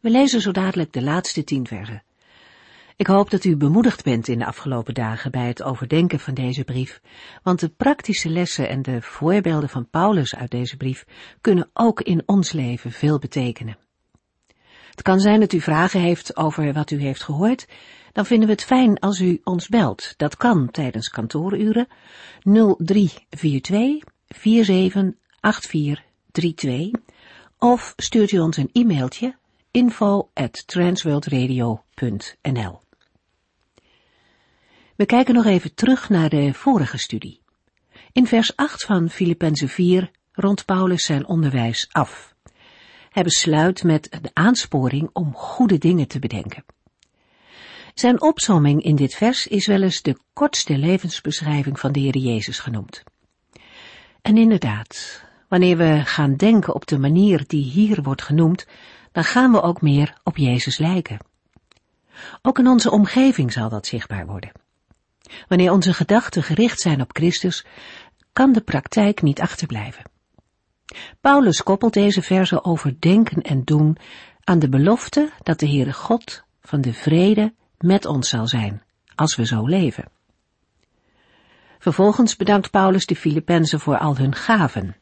We lezen zo dadelijk de laatste tien versen. Ik hoop dat u bemoedigd bent in de afgelopen dagen bij het overdenken van deze brief, want de praktische lessen en de voorbeelden van Paulus uit deze brief kunnen ook in ons leven veel betekenen. Het kan zijn dat u vragen heeft over wat u heeft gehoord, dan vinden we het fijn als u ons belt. Dat kan tijdens kantooruren 0342 478432 of stuurt u ons een e-mailtje info at transworldradio.nl We kijken nog even terug naar de vorige studie. In vers 8 van Filippenzen 4 rondt Paulus zijn onderwijs af. Hij besluit met de aansporing om goede dingen te bedenken. Zijn opzomming in dit vers is wel eens de kortste levensbeschrijving van de Heer Jezus genoemd. En inderdaad, wanneer we gaan denken op de manier die hier wordt genoemd, dan gaan we ook meer op Jezus lijken. Ook in onze omgeving zal dat zichtbaar worden. Wanneer onze gedachten gericht zijn op Christus, kan de praktijk niet achterblijven. Paulus koppelt deze verse over denken en doen aan de belofte dat de Heere God van de vrede met ons zal zijn, als we zo leven. Vervolgens bedankt Paulus de Filippenzen voor al hun gaven.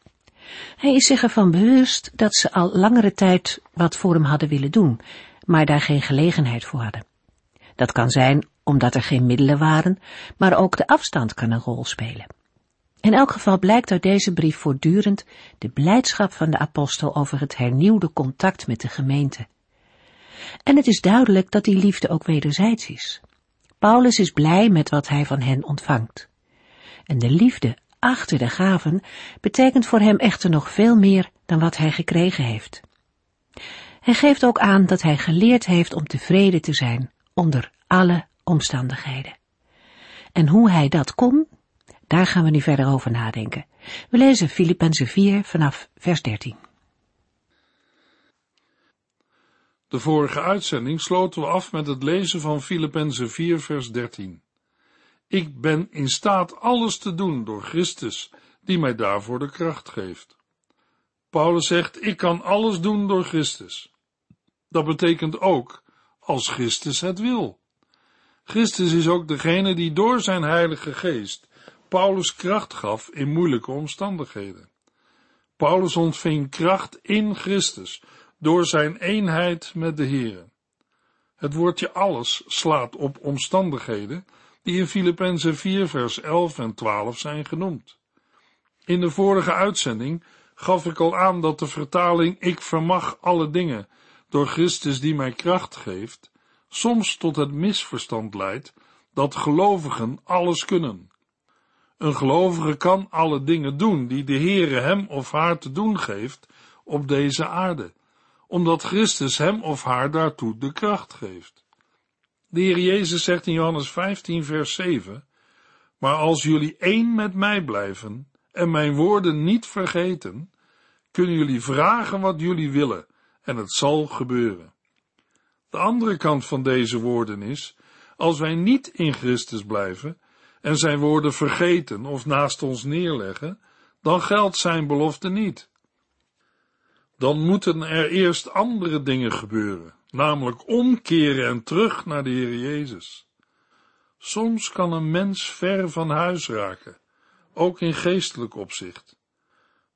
Hij is zich ervan bewust dat ze al langere tijd wat voor hem hadden willen doen, maar daar geen gelegenheid voor hadden. Dat kan zijn omdat er geen middelen waren, maar ook de afstand kan een rol spelen. In elk geval blijkt uit deze brief voortdurend de blijdschap van de apostel over het hernieuwde contact met de gemeente. En het is duidelijk dat die liefde ook wederzijds is. Paulus is blij met wat hij van hen ontvangt. En de liefde achter de gaven betekent voor hem echter nog veel meer dan wat hij gekregen heeft. Hij geeft ook aan dat hij geleerd heeft om tevreden te zijn onder alle omstandigheden. En hoe hij dat kon, daar gaan we nu verder over nadenken. We lezen Filippenzen 4 vanaf vers 13. De vorige uitzending sloten we af met het lezen van Filippenzen 4 vers 13. Ik ben in staat alles te doen door Christus, die mij daarvoor de kracht geeft. Paulus zegt, ik kan alles doen door Christus. Dat betekent ook, als Christus het wil. Christus is ook degene die door zijn heilige geest Paulus kracht gaf in moeilijke omstandigheden. Paulus ontving kracht in Christus door zijn eenheid met de Heer. Het woordje alles slaat op omstandigheden die in Filippenzen 4 vers 11 en 12 zijn genoemd. In de vorige uitzending gaf ik al aan dat de vertaling ik vermag alle dingen door Christus die mij kracht geeft, soms tot het misverstand leidt dat gelovigen alles kunnen. Een gelovige kan alle dingen doen die de Heere hem of haar te doen geeft op deze aarde, omdat Christus hem of haar daartoe de kracht geeft. De Heer Jezus zegt in Johannes 15, vers 7, Maar als jullie één met mij blijven en mijn woorden niet vergeten, kunnen jullie vragen wat jullie willen en het zal gebeuren. De andere kant van deze woorden is, als wij niet in Christus blijven en zijn woorden vergeten of naast ons neerleggen, dan geldt zijn belofte niet. Dan moeten er eerst andere dingen gebeuren namelijk omkeren en terug naar de Heer Jezus. Soms kan een mens ver van huis raken, ook in geestelijk opzicht.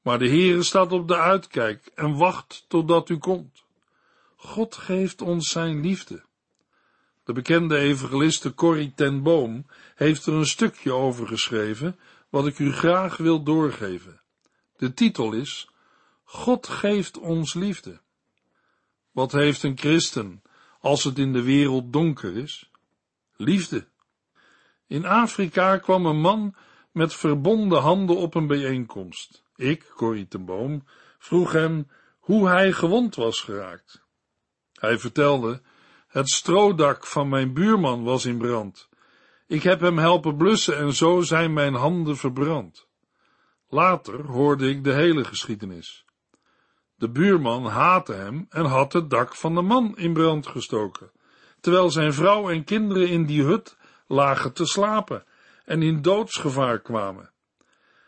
Maar de Heere staat op de uitkijk en wacht totdat u komt. God geeft ons zijn liefde. De bekende evangeliste Corrie ten Boom heeft er een stukje over geschreven, wat ik u graag wil doorgeven. De titel is God geeft ons liefde. Wat heeft een christen als het in de wereld donker is? Liefde. In Afrika kwam een man met verbonden handen op een bijeenkomst. Ik, Corrie vroeg hem hoe hij gewond was geraakt. Hij vertelde Het stroodak van mijn buurman was in brand. Ik heb hem helpen blussen en zo zijn mijn handen verbrand. Later hoorde ik de hele geschiedenis. De buurman haatte hem en had het dak van de man in brand gestoken, terwijl zijn vrouw en kinderen in die hut lagen te slapen en in doodsgevaar kwamen.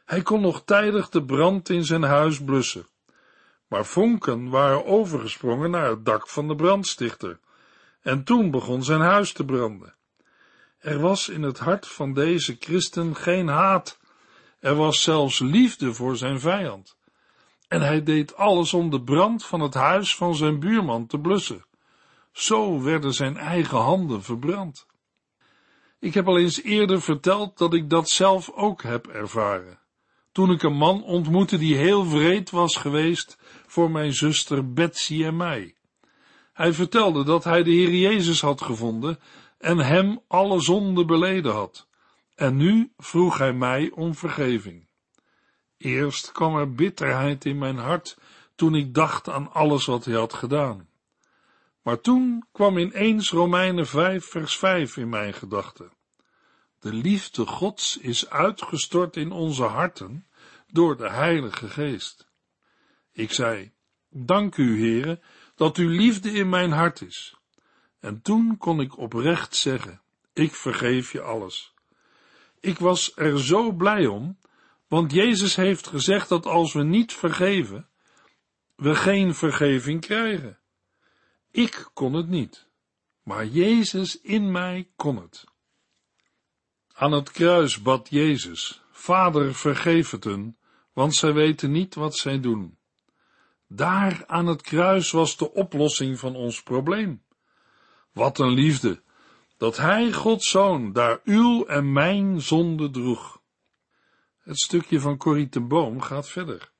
Hij kon nog tijdig de brand in zijn huis blussen, maar vonken waren overgesprongen naar het dak van de brandstichter, en toen begon zijn huis te branden. Er was in het hart van deze christen geen haat, er was zelfs liefde voor zijn vijand. En hij deed alles om de brand van het huis van zijn buurman te blussen. Zo werden zijn eigen handen verbrand. Ik heb al eens eerder verteld dat ik dat zelf ook heb ervaren. Toen ik een man ontmoette die heel wreed was geweest voor mijn zuster Betsy en mij. Hij vertelde dat hij de Heer Jezus had gevonden en hem alle zonde beleden had. En nu vroeg hij mij om vergeving. Eerst kwam er bitterheid in mijn hart toen ik dacht aan alles wat hij had gedaan. Maar toen kwam ineens Romeinen 5 vers 5 in mijn gedachten. De liefde Gods is uitgestort in onze harten door de Heilige Geest. Ik zei, dank u, Heere, dat uw liefde in mijn hart is. En toen kon ik oprecht zeggen, ik vergeef je alles. Ik was er zo blij om, want Jezus heeft gezegd dat als we niet vergeven, we geen vergeving krijgen. Ik kon het niet, maar Jezus in mij kon het. Aan het kruis bad Jezus, Vader vergeef het hun, want zij weten niet wat zij doen. Daar aan het kruis was de oplossing van ons probleem. Wat een liefde, dat Hij, Gods Zoon, daar uw en mijn zonde droeg. Het stukje van Corrie ten Boom gaat verder.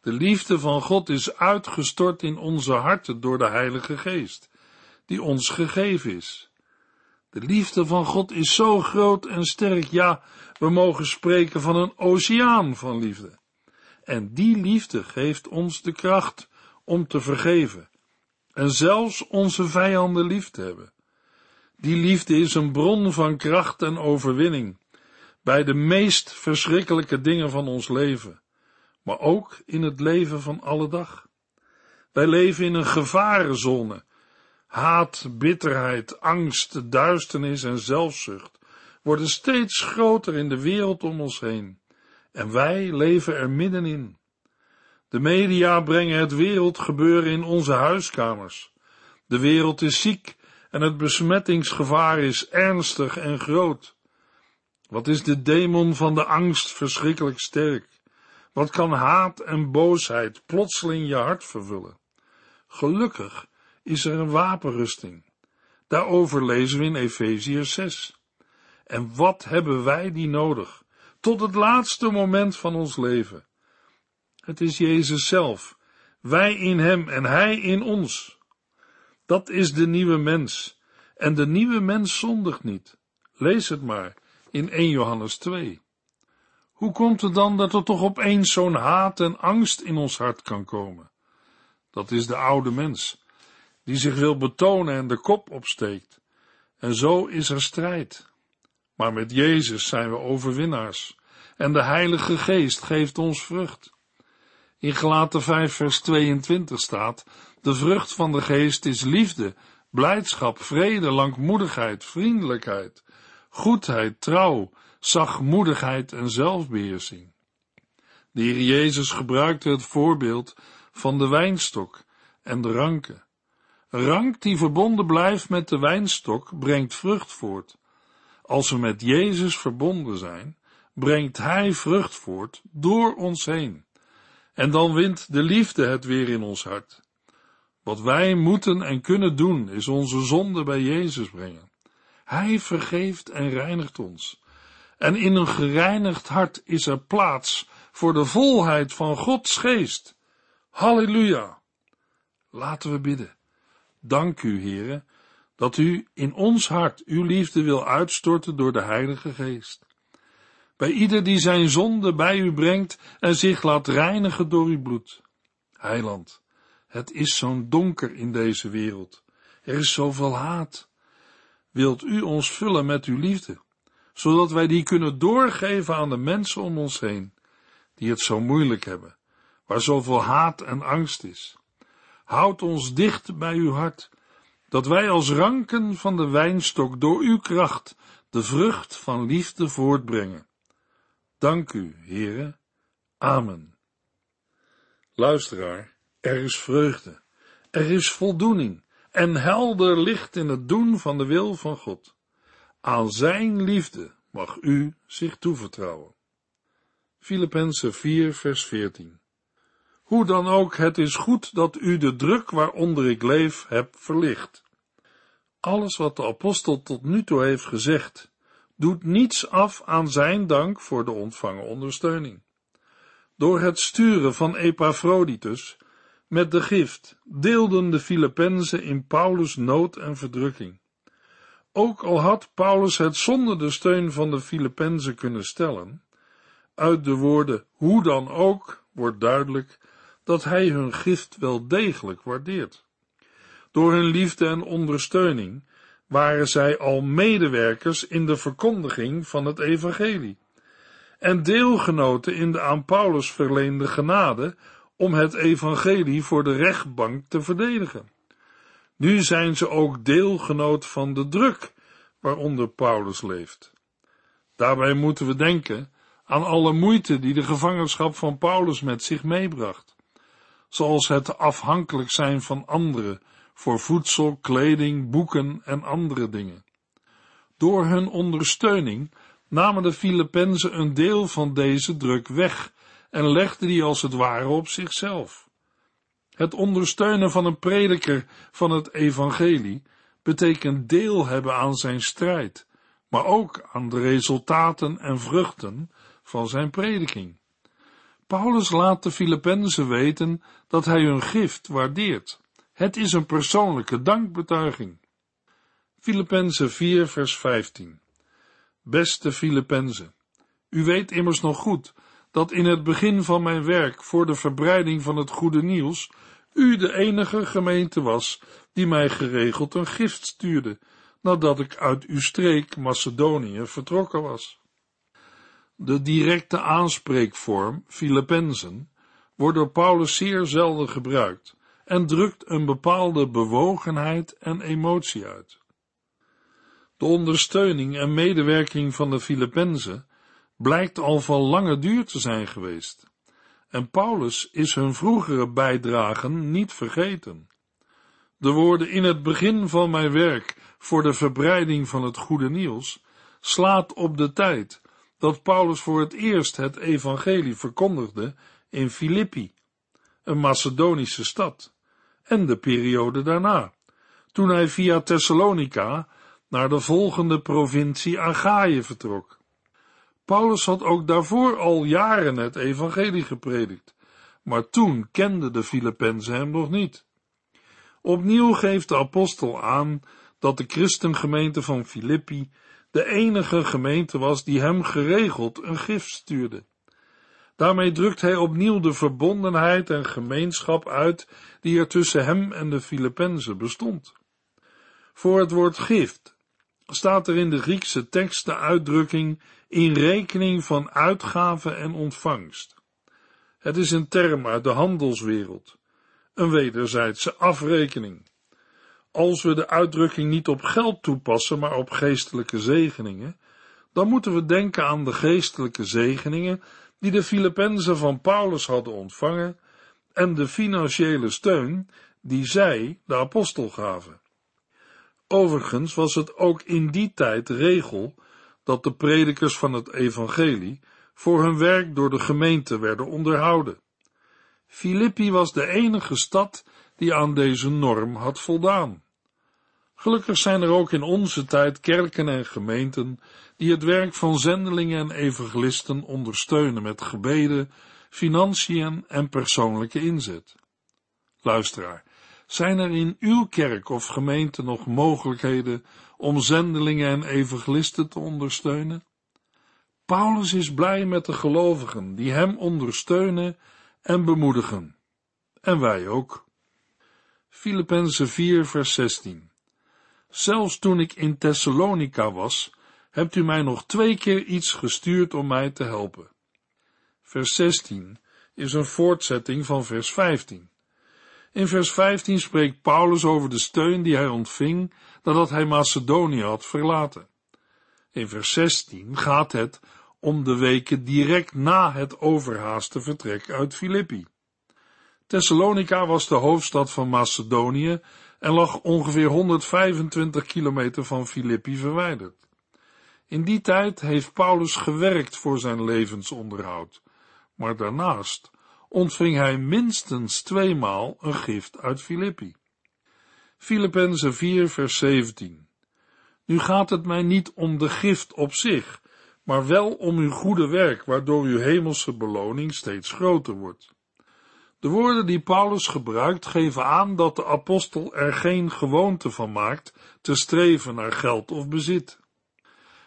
De liefde van God is uitgestort in onze harten door de Heilige Geest, die ons gegeven is. De liefde van God is zo groot en sterk, ja, we mogen spreken van een oceaan van liefde. En die liefde geeft ons de kracht om te vergeven en zelfs onze vijanden lief te hebben. Die liefde is een bron van kracht en overwinning bij de meest verschrikkelijke dingen van ons leven, maar ook in het leven van alle dag. Wij leven in een gevarenzone. Haat, bitterheid, angst, duisternis en zelfzucht worden steeds groter in de wereld om ons heen. En wij leven er middenin. De media brengen het wereldgebeuren in onze huiskamers. De wereld is ziek en het besmettingsgevaar is ernstig en groot. Wat is de demon van de angst verschrikkelijk sterk? Wat kan haat en boosheid plotseling je hart vervullen? Gelukkig is er een wapenrusting. Daarover lezen we in Efeziër 6. En wat hebben wij die nodig? Tot het laatste moment van ons leven. Het is Jezus zelf. Wij in Hem en Hij in ons. Dat is de nieuwe mens. En de nieuwe mens zondigt niet. Lees het maar in 1 Johannes 2. Hoe komt het dan dat er toch opeens zo'n haat en angst in ons hart kan komen? Dat is de oude mens, die zich wil betonen en de kop opsteekt. En zo is er strijd. Maar met Jezus zijn we overwinnaars. En de Heilige Geest geeft ons vrucht. In Gelaten 5 vers 22 staat, de vrucht van de Geest is liefde, blijdschap, vrede, langmoedigheid, vriendelijkheid, goedheid, trouw, zachtmoedigheid en zelfbeheersing. De Heer Jezus gebruikte het voorbeeld van de wijnstok en de ranken. Rank die verbonden blijft met de wijnstok brengt vrucht voort. Als we met Jezus verbonden zijn, brengt Hij vrucht voort door ons heen. En dan wint de liefde het weer in ons hart. Wat wij moeten en kunnen doen, is onze zonde bij Jezus brengen. Hij vergeeft en reinigt ons. En in een gereinigd hart is er plaats voor de volheid van Gods geest. Halleluja! Laten we bidden. Dank u, Heere, dat u in ons hart uw liefde wil uitstorten door de Heilige Geest. Bij ieder die zijn zonde bij u brengt en zich laat reinigen door uw bloed. Heiland, het is zo'n donker in deze wereld. Er is zoveel haat. Wilt u ons vullen met uw liefde, zodat wij die kunnen doorgeven aan de mensen om ons heen, die het zo moeilijk hebben, waar zoveel haat en angst is. Houd ons dicht bij uw hart, dat wij als ranken van de wijnstok door uw kracht de vrucht van liefde voortbrengen. Dank u, Heere. Amen. Luisteraar, er is vreugde, er is voldoening en helder licht in het doen van de wil van God. Aan zijn liefde mag u zich toevertrouwen. Filippenzen 4 vers 14 Hoe dan ook, het is goed dat u de druk waaronder ik leef hebt verlicht. Alles wat de apostel tot nu toe heeft gezegd, doet niets af aan zijn dank voor de ontvangen ondersteuning. Door het sturen van Epaphroditus met de gift deelden de Filippenzen in Paulus' nood en verdrukking. Ook al had Paulus het zonder de steun van de Filippenzen kunnen stellen, uit de woorden hoe dan ook wordt duidelijk dat hij hun gift wel degelijk waardeert. Door hun liefde en ondersteuning waren zij al medewerkers in de verkondiging van het evangelie en deelgenoten in de aan Paulus verleende genade om het evangelie voor de rechtbank te verdedigen. Nu zijn ze ook deelgenoot van de druk waaronder Paulus leeft. Daarbij moeten we denken aan alle moeite die de gevangenschap van Paulus met zich meebracht, zoals het afhankelijk zijn van anderen voor voedsel, kleding, boeken en andere dingen. Door hun ondersteuning namen de Filippenzen een deel van deze druk weg en legden die als het ware op zichzelf. Het ondersteunen van een prediker van het evangelie betekent deel hebben aan zijn strijd, maar ook aan de resultaten en vruchten van zijn prediking. Paulus laat de Filippenzen weten dat hij hun gift waardeert. Het is een persoonlijke dankbetuiging. Filippenzen 4 vers 15 Beste Filippenzen, u weet immers nog goed dat in het begin van mijn werk voor de verbreiding van het goede nieuws u de enige gemeente was die mij geregeld een gift stuurde, nadat ik uit uw streek Macedonië vertrokken was. De directe aanspreekvorm Filippenzen wordt door Paulus zeer zelden gebruikt en drukt een bepaalde bewogenheid en emotie uit. De ondersteuning en medewerking van de Filippenzen blijkt al van lange duur te zijn geweest. En Paulus is hun vroegere bijdragen niet vergeten. De woorden in het begin van mijn werk voor de verbreiding van het goede nieuws slaat op de tijd dat Paulus voor het eerst het evangelie verkondigde in Filippi, een Macedonische stad, en de periode daarna, toen hij via Thessalonica naar de volgende provincie Achaïe vertrok. Paulus had ook daarvoor al jaren het evangelie gepredikt, maar toen kenden de Filippenzen hem nog niet. Opnieuw geeft de apostel aan dat de christengemeente van Filippi de enige gemeente was die hem geregeld een gift stuurde. Daarmee drukt hij opnieuw de verbondenheid en gemeenschap uit die er tussen hem en de Filippenzen bestond. Voor het woord gift staat er in de Griekse tekst de uitdrukking in rekening van uitgave en ontvangst. Het is een term uit de handelswereld, een wederzijdse afrekening. Als we de uitdrukking niet op geld toepassen, maar op geestelijke zegeningen, dan moeten we denken aan de geestelijke zegeningen die de Filippenzen van Paulus hadden ontvangen en de financiële steun die zij de apostel gaven. Overigens was het ook in die tijd regel dat de predikers van het evangelie voor hun werk door de gemeente werden onderhouden. Filippi was de enige stad die aan deze norm had voldaan. Gelukkig zijn er ook in onze tijd kerken en gemeenten die het werk van zendelingen en evangelisten ondersteunen met gebeden, financiën en persoonlijke inzet. Luisteraar, zijn er in uw kerk of gemeente nog mogelijkheden om zendelingen en evangelisten te ondersteunen? Paulus is blij met de gelovigen die hem ondersteunen en bemoedigen. En wij ook. Filippenzen 4 vers 16 Zelfs toen ik in Thessalonica was, hebt u mij nog twee keer iets gestuurd om mij te helpen. Vers 16 is een voortzetting van vers 15. In vers 15 spreekt Paulus over de steun die hij ontving nadat hij Macedonië had verlaten. In vers 16 gaat het om de weken direct na het overhaaste vertrek uit Filippi. Thessalonica was de hoofdstad van Macedonië en lag ongeveer 125 kilometer van Filippi verwijderd. In die tijd heeft Paulus gewerkt voor zijn levensonderhoud, maar daarnaast ontving hij minstens tweemaal een gift uit Filippi. Filippenzen 4 vers 17 Nu gaat het mij niet om de gift op zich, maar wel om uw goede werk, waardoor uw hemelse beloning steeds groter wordt. De woorden die Paulus gebruikt geven aan dat de apostel er geen gewoonte van maakt te streven naar geld of bezit.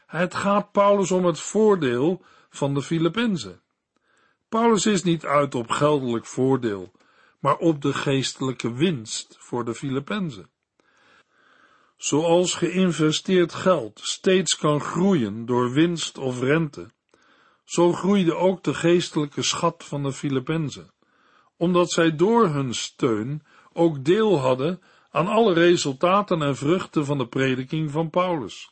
Het gaat Paulus om het voordeel van de Filippenzen. Paulus is niet uit op geldelijk voordeel, maar op de geestelijke winst voor de Filippenzen. Zoals geïnvesteerd geld steeds kan groeien door winst of rente, zo groeide ook de geestelijke schat van de Filippenzen, omdat zij door hun steun ook deel hadden aan alle resultaten en vruchten van de prediking van Paulus.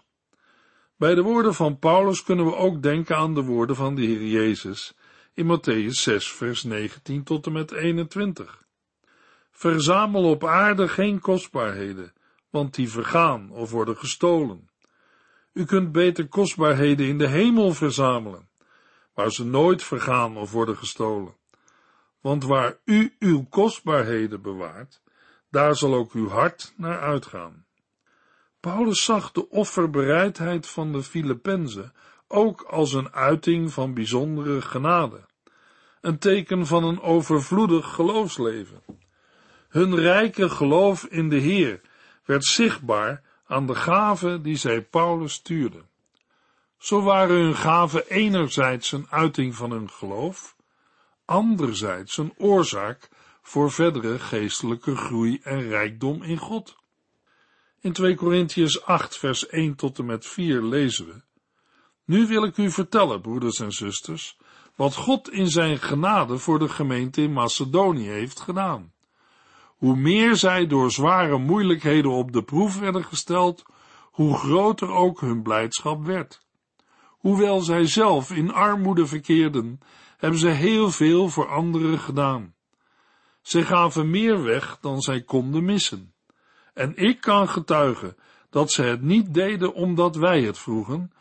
Bij de woorden van Paulus kunnen we ook denken aan de woorden van de Heer Jezus in Matthäus 6, vers 19 tot en met 21. Verzamel op aarde geen kostbaarheden, want die vergaan of worden gestolen. U kunt beter kostbaarheden in de hemel verzamelen, waar ze nooit vergaan of worden gestolen. Want waar u uw kostbaarheden bewaart, daar zal ook uw hart naar uitgaan. Paulus zag de offerbereidheid van de Filippenzen ook als een uiting van bijzondere genade, een teken van een overvloedig geloofsleven. Hun rijke geloof in de Heer werd zichtbaar aan de gaven die zij Paulus stuurde. Zo waren hun gaven enerzijds een uiting van hun geloof, anderzijds een oorzaak voor verdere geestelijke groei en rijkdom in God. In 2 Korintiërs 8 vers 1 tot en met 4 lezen we, Nu wil ik u vertellen, broeders en zusters, wat God in zijn genade voor de gemeente in Macedonië heeft gedaan. Hoe meer zij door zware moeilijkheden op de proef werden gesteld, hoe groter ook hun blijdschap werd. Hoewel zij zelf in armoede verkeerden, hebben ze heel veel voor anderen gedaan. Zij gaven meer weg dan zij konden missen. En ik kan getuigen dat ze het niet deden omdat wij het vroegen,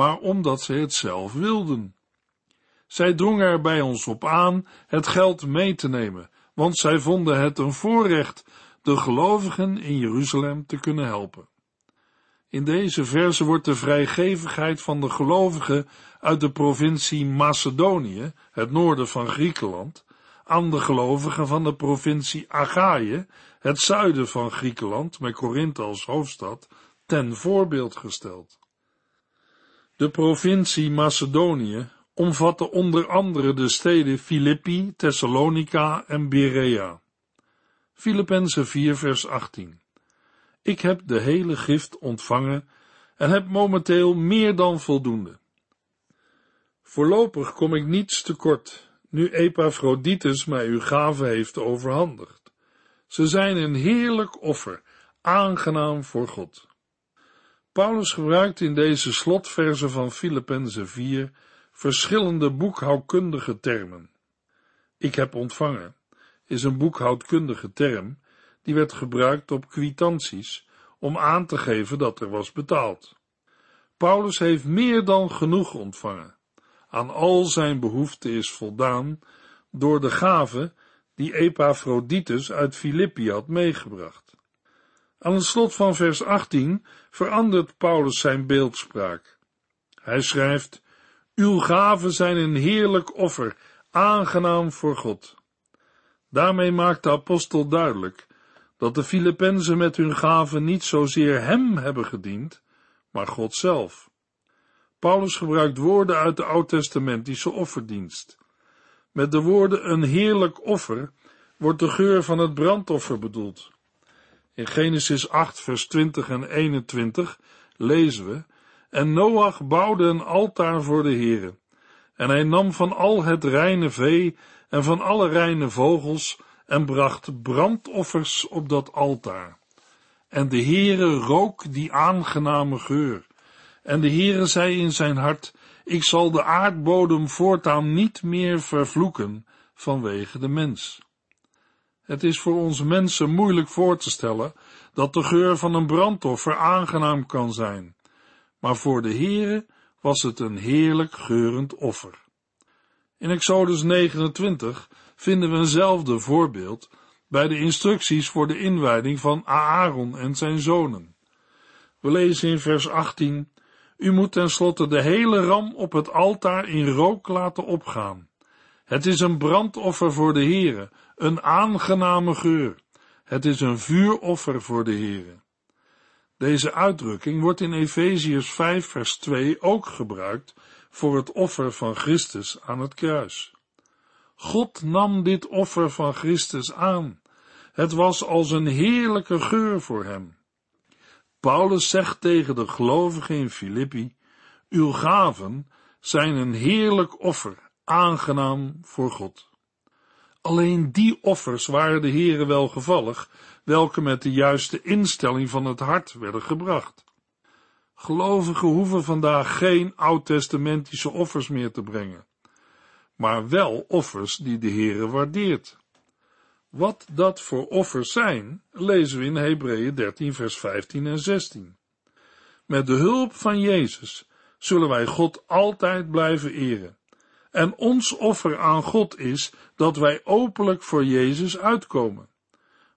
maar omdat ze het zelf wilden. Zij drongen er bij ons op aan het geld mee te nemen, want zij vonden het een voorrecht de gelovigen in Jeruzalem te kunnen helpen. In deze verse wordt de vrijgevigheid van de gelovigen uit de provincie Macedonië, het noorden van Griekenland, aan de gelovigen van de provincie Achaïe, het zuiden van Griekenland, met Korinthe als hoofdstad, ten voorbeeld gesteld. De provincie Macedonië omvatte onder andere de steden Filippi, Thessalonica en Berea. Filippenzen 4 vers 18 Ik heb de hele gift ontvangen en heb momenteel meer dan voldoende. Voorlopig kom ik niets tekort, nu Epaphroditus mij uw gave heeft overhandigd. Ze zijn een heerlijk offer, aangenaam voor God. Paulus gebruikt in deze slotverse van Filippenzen 4 verschillende boekhoudkundige termen. Ik heb ontvangen is een boekhoudkundige term die werd gebruikt op kwitanties om aan te geven dat er was betaald. Paulus heeft meer dan genoeg ontvangen. Aan al zijn behoeften is voldaan door de gave die Epaphroditus uit Filippi had meegebracht. Aan het slot van vers 18 verandert Paulus zijn beeldspraak. Hij schrijft, uw gaven zijn een heerlijk offer, aangenaam voor God. Daarmee maakt de apostel duidelijk dat de Filippenzen met hun gaven niet zozeer hem hebben gediend, maar God zelf. Paulus gebruikt woorden uit de oud-testamentische offerdienst. Met de woorden een heerlijk offer wordt de geur van het brandoffer bedoeld. In Genesis 8, vers 20 en 21 lezen we, en Noach bouwde een altaar voor de Heere, en hij nam van al het reine vee en van alle reine vogels en bracht brandoffers op dat altaar. En de Heere rook die aangename geur. En de Heere zei in zijn hart, ik zal de aardbodem voortaan niet meer vervloeken vanwege de mens. Het is voor ons mensen moeilijk voor te stellen dat de geur van een brandoffer aangenaam kan zijn, maar voor de Heere was het een heerlijk geurend offer. In Exodus 29 vinden we eenzelfde voorbeeld bij de instructies voor de inwijding van Aaron en zijn zonen. We lezen in vers 18, U moet tenslotte de hele ram op het altaar in rook laten opgaan. Het is een brandoffer voor de Heere, een aangename geur. Het is een vuuroffer voor de Heere. Deze uitdrukking wordt in Efeziërs 5 vers 2 ook gebruikt voor het offer van Christus aan het kruis. God nam dit offer van Christus aan. Het was als een heerlijke geur voor hem. Paulus zegt tegen de gelovigen in Filippi, uw gaven zijn een heerlijk offer, aangenaam voor God. Alleen die offers waren de Heere wel gevallig, welke met de juiste instelling van het hart werden gebracht. Gelovigen hoeven vandaag geen oud-testamentische offers meer te brengen, maar wel offers die de Heere waardeert. Wat dat voor offers zijn, lezen we in Hebreeën 13 vers 15 en 16. Met de hulp van Jezus zullen wij God altijd blijven eren. En ons offer aan God is dat wij openlijk voor Jezus uitkomen.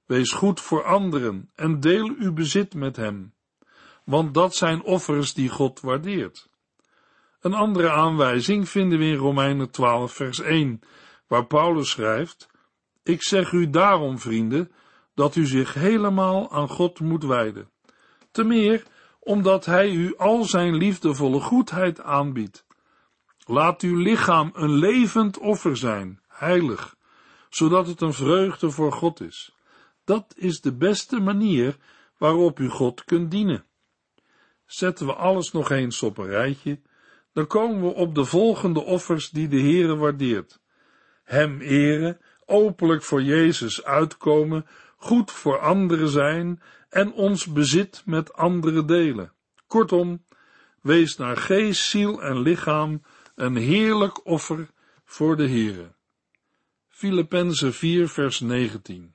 Wees goed voor anderen en deel uw bezit met hem, want dat zijn offers die God waardeert. Een andere aanwijzing vinden we in Romeinen 12 vers 1, waar Paulus schrijft, Ik zeg u daarom, vrienden, dat u zich helemaal aan God moet wijden. Te meer omdat hij u al zijn liefdevolle goedheid aanbiedt. Laat uw lichaam een levend offer zijn, heilig, zodat het een vreugde voor God is. Dat is de beste manier waarop u God kunt dienen. Zetten we alles nog eens op een rijtje, dan komen we op de volgende offers die de Heere waardeert. Hem eren, openlijk voor Jezus uitkomen, goed voor anderen zijn en ons bezit met anderen delen. Kortom, wees naar geest, ziel en lichaam een heerlijk offer voor de Heere. Filippenzen 4 vers 19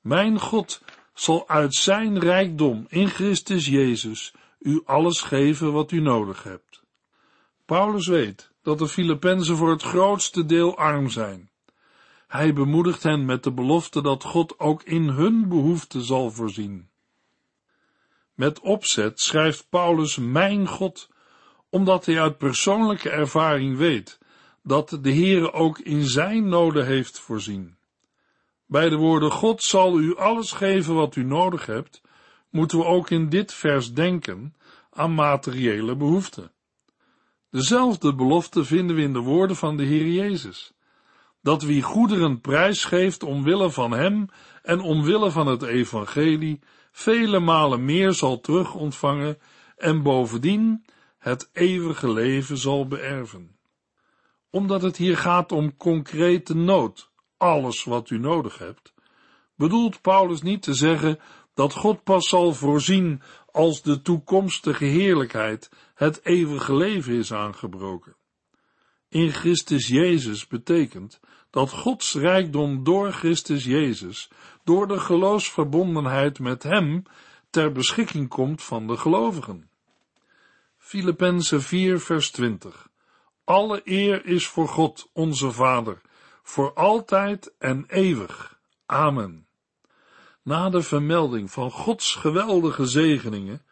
Mijn God zal uit zijn rijkdom in Christus Jezus u alles geven wat u nodig hebt. Paulus weet dat de Filippenzen voor het grootste deel arm zijn. Hij bemoedigt hen met de belofte dat God ook in hun behoeften zal voorzien. Met opzet schrijft Paulus mijn God, omdat hij uit persoonlijke ervaring weet dat de Heere ook in zijn noden heeft voorzien. Bij de woorden God zal u alles geven wat u nodig hebt, moeten we ook in dit vers denken aan materiële behoeften. Dezelfde belofte vinden we in de woorden van de Heer Jezus. Dat wie goederen prijsgeeft omwille van Hem en omwille van het Evangelie, vele malen meer zal terug ontvangen en bovendien het eeuwige leven zal beërven. Omdat het hier gaat om concrete nood, alles wat u nodig hebt, bedoelt Paulus niet te zeggen dat God pas zal voorzien als de toekomstige heerlijkheid, het eeuwige leven is aangebroken. In Christus Jezus betekent dat Gods rijkdom door Christus Jezus, door de geloofsverbondenheid met Hem, ter beschikking komt van de gelovigen. Filippenzen 4 vers 20 Alle eer is voor God, onze Vader, voor altijd en eeuwig. Amen. Na de vermelding van Gods geweldige zegeningen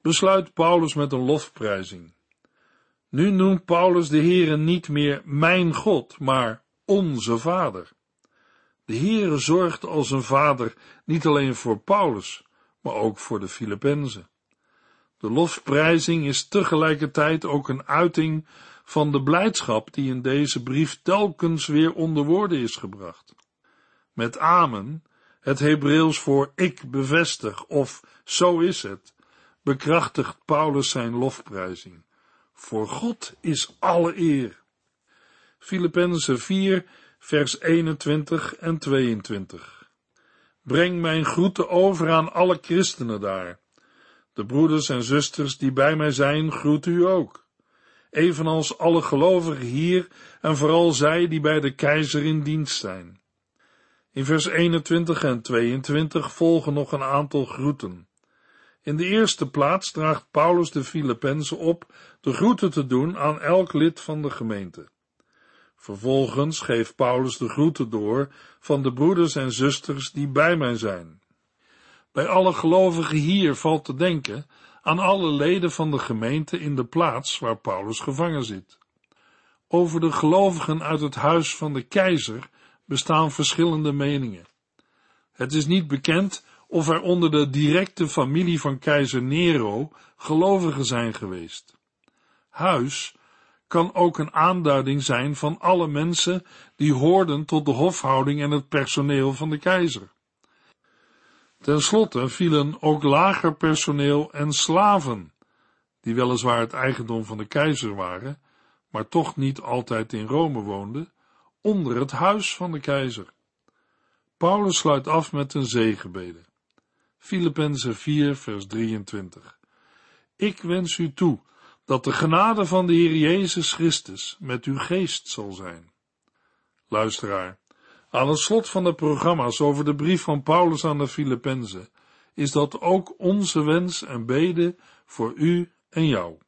besluit Paulus met een lofprijzing. Nu noemt Paulus de Heere niet meer mijn God, maar onze Vader. De Heere zorgt als een vader niet alleen voor Paulus, maar ook voor de Filippenzen. De lofprijzing is tegelijkertijd ook een uiting van de blijdschap die in deze brief telkens weer onder woorden is gebracht. Met amen Het Hebreeuws voor ik bevestig of zo is het, bekrachtigt Paulus zijn lofprijzing. Voor God is alle eer. Filippenzen 4, vers 21 en 22. Breng mijn groeten over aan alle christenen daar. De broeders en zusters die bij mij zijn, groeten u ook. Evenals alle gelovigen hier en vooral zij die bij de keizer in dienst zijn. In vers 21 en 22 volgen nog een aantal groeten. In de eerste plaats draagt Paulus de Filippenzen op de groeten te doen aan elk lid van de gemeente. Vervolgens geeft Paulus de groeten door van de broeders en zusters die bij mij zijn. Bij alle gelovigen hier valt te denken aan alle leden van de gemeente in de plaats waar Paulus gevangen zit. Over de gelovigen uit het huis van de keizer bestaan verschillende meningen. Het is niet bekend of er onder de directe familie van keizer Nero gelovigen zijn geweest. Huis kan ook een aanduiding zijn van alle mensen die hoorden tot de hofhouding en het personeel van de keizer. Ten slotte vielen ook lager personeel en slaven, die weliswaar het eigendom van de keizer waren, maar toch niet altijd in Rome woonden, onder het huis van de keizer. Paulus sluit af met een zegenbede. Filippenzen 4 vers 23. Ik wens u toe dat de genade van de Heer Jezus Christus met uw geest zal zijn. Luisteraar, aan het slot van de programma's over de brief van Paulus aan de Filippenzen is dat ook onze wens en bede voor u en jou.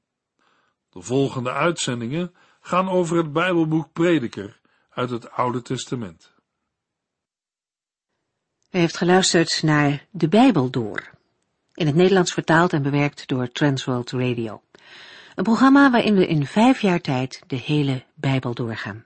De volgende uitzendingen gaan over het Bijbelboek Prediker uit het Oude Testament. U heeft geluisterd naar De Bijbel Door, in het Nederlands vertaald en bewerkt door Transworld Radio. Een programma waarin we in vijf jaar tijd de hele Bijbel doorgaan.